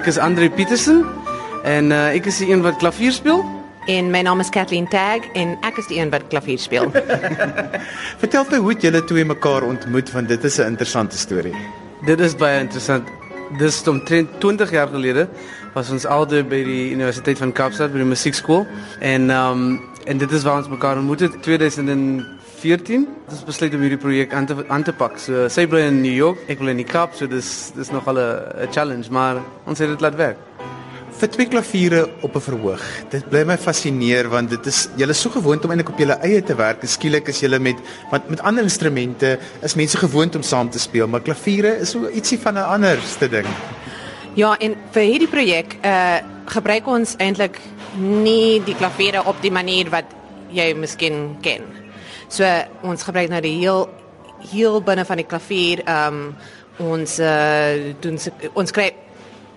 ek is Andre Petersen en uh, ek is die een wat klavier speel. En my naam is Kathleen Tag en ek is die een wat klavier speel. Vertel my hoe het julle twee mekaar ontmoet want dit is 'n interessante storie. Dit is baie interessant. Dis omtrent 20 jaar gelede was ons albei by die Universiteit van Kaapstad by die musiekskool en um, en dit is waar ons mekaar ontmoet het 2014. Ons besluit om hierdie projek aan te aan te pak. So sy bly in New York, ek bly in die Kaap, so dis dis nogal 'n challenge, maar ons het dit laat werk vir twee klaviere op 'n verhoog. Dit bly my fascineer want dit is julle so gewoond om eintlik op julle eie te werk. Skielik is julle met want met ander instrumente is mense gewoond om saam te speel, maar klaviere is so ietsie van 'n anderste ding. Ja, en vir hierdie projek uh gebruik ons eintlik nie die klaviere op die manier wat jy miskien ken. So uh, ons gebruik nou die heel heel binne van die klavier. Um ons uh doen ons kry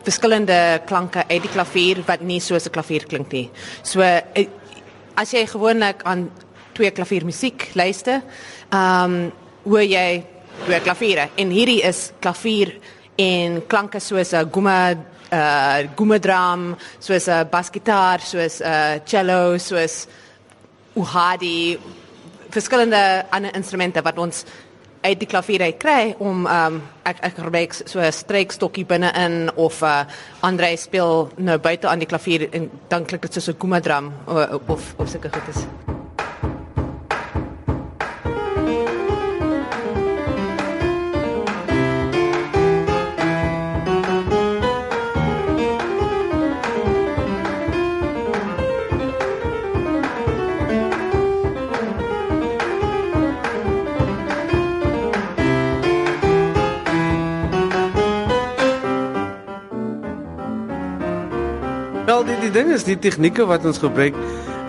verskillende klanke uit die klavier wat nie soos 'n klavier klink nie. So eh, as jy gewoonlik aan twee klaviermusiek luister, ehm um, hoor jy twee klaviere en hierdie is klavier en klanke soos 'n guma uh guma drum, soos 'n basgitaar, soos 'n uh, cello, soos uhadi verskillende ander instrumente wat ons uit die klavier uit kry om um ek ek gebruik so 'n streekstokkie binne in of uh Andre speel nou buite aan die klavier en dan klink dit soos 'n kumadram of of, of sulke goed is. Wel die die ding is die tegnieke wat ons gebruik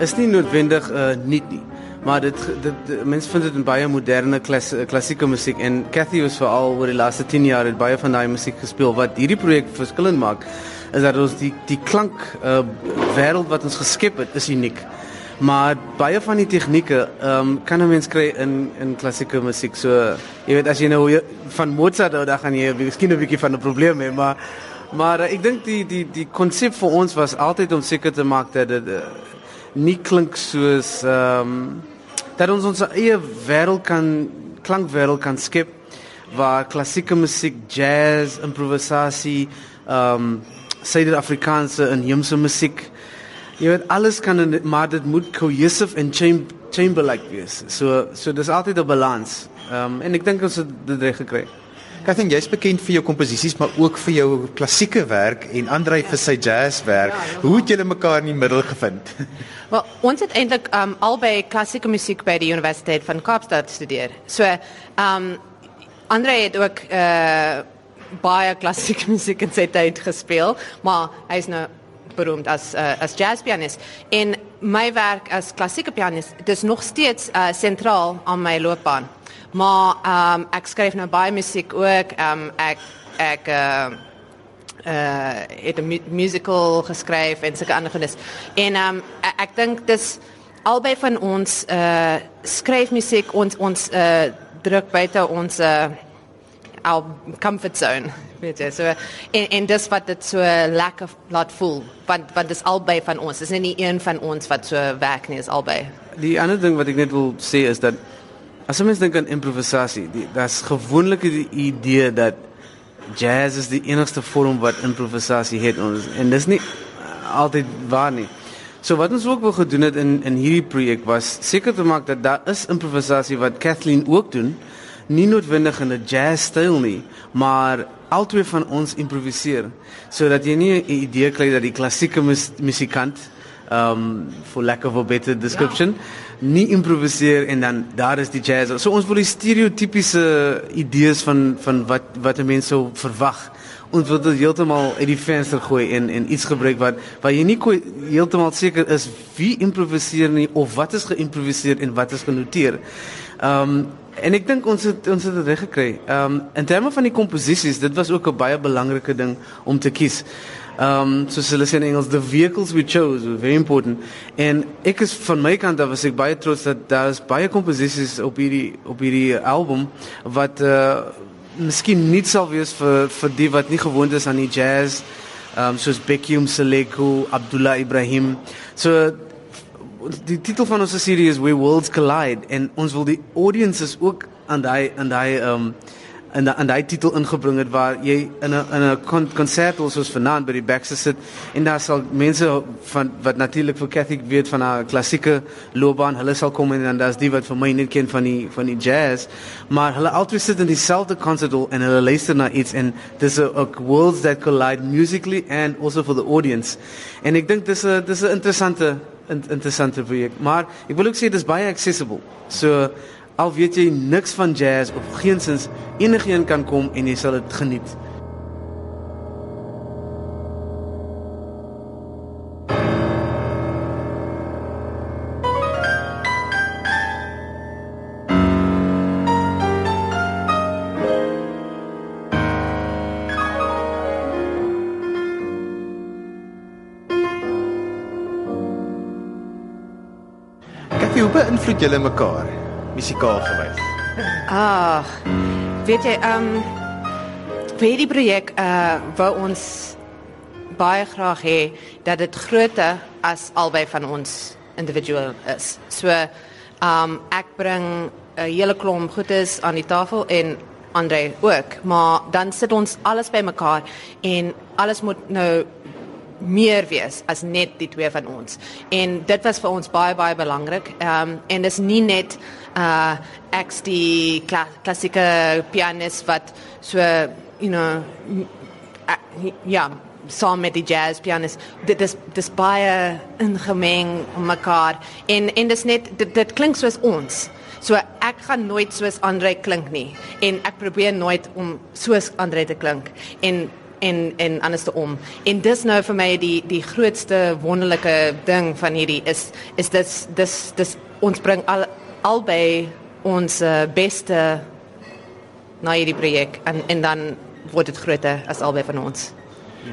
is nie noodwendig uh nuut nie. Maar dit dit mense vind dit in baie moderne klas, klassieke musiek en Cathy was veral oor die laaste 10 jaar het baie van daai musiek gespeel wat hierdie projek verskillend maak is dat ons die die klank uh wêreld wat ons geskep het is uniek. Maar baie van die tegnieke ehm um, kan 'n mens kry in in klassieke musiek. So jy weet as jy nou van Mozart hou dan gaan jy miskien 'n bietjie van 'n probleem hê, maar Maar uh, ek dink die die die konsep vir ons was altyd om seker te maak dat dit uh, nie klink soos ehm um, dat ons ons eie wêreld kan klankwêreld kan skep waar klassieke musiek, jazz, improvisasie, ehm um, Suid-Afrikaanse en Hemse musiek. Jy weet alles kan in, maar dit moet cohesive en chamber like wees. So so dis altyd 'n balans. Ehm um, en ek dink ons het dit reg gekry. Katherine, jy's bekend vir jou komposisies, maar ook vir jou klassieke werk en Andrei vir sy jazzwerk. Ja, Hoe het julle mekaar in die middel gevind? Wel, ons het eintlik um albei klassieke musiek by die Universiteit van Kaapstad gestudeer. So, um Andrei het ook uh baie klassieke musiek in sy tyd gespeel, maar hy's nou beroemd as uh, as jazzpianist. En my werk as klassieke pianist, dis nog steeds uh sentraal aan my loopbaan. Maar ehm um, ek skryf nou baie musiek ook. Ehm um, ek ek uh uh het 'n mu musical geskryf en sulke ander goedes. En ehm um, ek, ek dink dis albei van ons uh skryf musiek ons ons uh druk buite ons uh our comfort zone. Weet jy, so en en dis wat dit so lekker laat voel. Want want dis albei van ons. Dis nie een van ons wat so werk nie, is albei. Die ander ding wat ek net wil sê is dat As mens dink aan improvisasie, daar's gewoonlik die idee dat jazz is die enigste vorm wat improvisasie het ons en dis nie altyd waar nie. So wat ons ook wou gedoen het in in hierdie projek was seker te maak dat daar is improvisasie wat Kathleen ook doen, nie noodwendig in 'n jazz styl nie, maar albei van ons improviseer sodat jy nie 'n idee kry dat die klassieke mus musikant um for lack of a better description ja nie improviseer en dan daar is die jazz. So ons wil die stereotypiese idees van van wat wat 'n mens sou verwag. Ons wil dit heeltemal uit die venster gooi en en iets gebruik wat waar jy nie heeltemal seker is wie improviseer nie of wat is geïmproviseer en wat is genoteer. Um en ek dink ons het ons het dit reg gekry. Um in terme van die komposisies, dit was ook 'n baie belangrike ding om te kies. Um soos hulle sê in Engels the vehicles we chose were very important en ek is van my kant af was ek baie trots dat daar is baie komposisies op hierdie op hierdie album wat uh miskien nie sal wees vir vir die wat nie gewoond is aan die jazz um soos Becky Umseleko, Abdullah Ibrahim. So die titel van ons serie is Where Worlds Collide en ons wil die audiences ook aan daai aan daai um en en daai titel ingebring het waar jy in 'n in 'n konsert soos vanaand by die Baxter sit en daar sal mense van wat natuurlik vir Kathy weet van haar klassieke loopbaan, hulle sal kom en dan daar's die wat vir my net ken van die van die jazz, maar hulle altyd sit in dieselfde konserthal en hulle luister na iets en dis 'n worlds that collide musically and also for the audience. En ek dink dis 'n dis 'n interessante interessante projek, maar ek wil ook sê dis baie accessible. So Al weet jy niks van jazz of geensins enigiemand kan kom en jy sal dit geniet. Beïnvloed julle mekaar? musikaal gewys? Ag, weet jy, ehm um, vir hierdie projek uh wou ons baie graag hê dat dit groter as albei van ons individueel is. So ehm um, ek bring 'n hele klomp goedes aan die tafel en Andre ook, maar dan sit ons alles bymekaar en alles moet nou meer wees as net die twee van ons. En dit was vir ons baie baie belangrik. Ehm um, en dis nie net uh ek's die kla klassieke pianist wat so you know uh, ja saam met die jazz pianist. Dit is dis baie ingemeng mekaar. En en dis net dit, dit klink soos ons. So ek gaan nooit soos Andre klink nie. En ek probeer nooit om soos Andre te klink. En en en anders te om. En dis nou vir my die die grootste wonderlike ding van hierdie is is dis dis dis ons bring al albei ons uh, beste na hierdie projek en en dan word dit groter as albei van ons.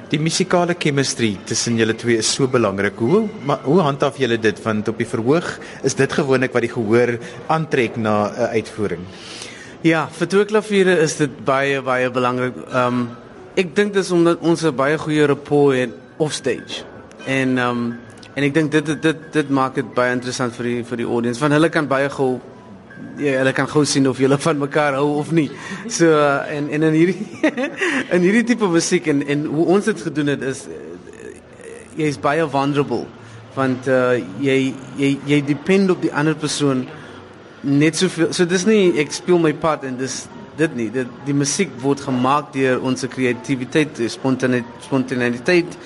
Die musikale chemistry tussen julle twee is so belangrik. Hoe maar, hoe handhaaf julle dit want op die verhoog is dit gewoonlik wat die gehoor aantrek na 'n uh, uitvoering. Ja, vir twee klaviere is dit baie baie belangrik. Ehm um, ek dink dis omdat ons 'n baie goeie rapport het off stage. En ehm um, En ek dink dit dit dit maak dit baie interessant vir die vir die audience want hulle kan baie gou ja, hulle kan gou sien of julle van mekaar hou of nie. So en en in hierdie in hierdie tipe musiek en en hoe ons dit gedoen het is jy is baie vulnerable want uh, jy jy jy depend op die ander persoon net soveel. So dis nie ek speel my part en dis dit nie. Dit die musiek word gemaak deur ons kreatiwiteit, spontaniteit, spontaniteit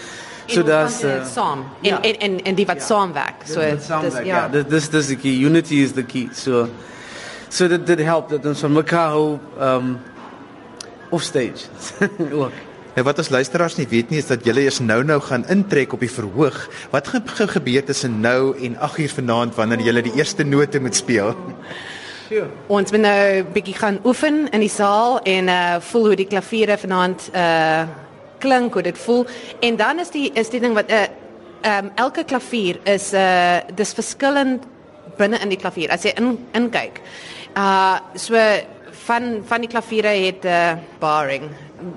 so daar's uh, saam en, ja. en en en die wat ja. saamwerk. So dis ja. Dis dis dis die key. Unity is the key. So so dit dit help dat ons van mekaar hou um off stage. Ook. En wat ons luisteraars nie weet nie is dat julle eers nou-nou gaan intrek op die verhoog. Wat gaan ge gebeur tussen nou en 8 uur vanaand wanneer julle die eerste note moet speel? Sure. Ons moet nou bietjie gaan oefen in die saal en uh voel hoe die klaviere vanaand uh klink, hoe dit voel. En dan is die is die ding wat 'n uh, eh, ehm um, elke klavier is 'n uh, dis verskillend binne in die klavier as jy in inkyk. Uh so van van die klaviere het 'n uh, barring,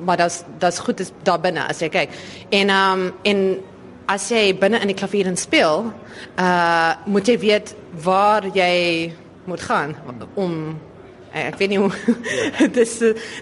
maar dit's dit's goed is daar binne as jy kyk. En ehm um, en as jy binne in die klavier in speel, uh moet jy weet waar jy moet gaan om Eh, ek weet nie hoe ja. dis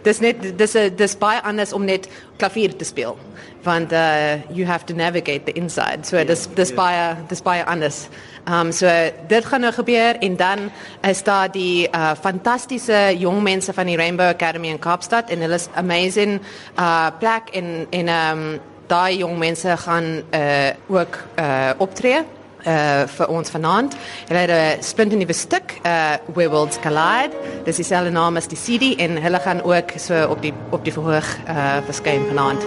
dis net dis dis baie anders om net klavier te speel want uh you have to navigate the inside. So dis dis baie dis baie anders. Um so dit gaan nou gebeur en dan is daar die uh fantastiese jong mense van die Rainbow Academy in Kaapstad en hulle is amazing uh plek en en um daai jong mense gaan uh ook uh optree uh vir ons vanaand. Hulle het 'n splinte nuwe stuk, uh Where Worlds Collide. Dis dieselfde naam as die CD en hulle gaan ook so op die op die verhoog uh verskyn vanaand.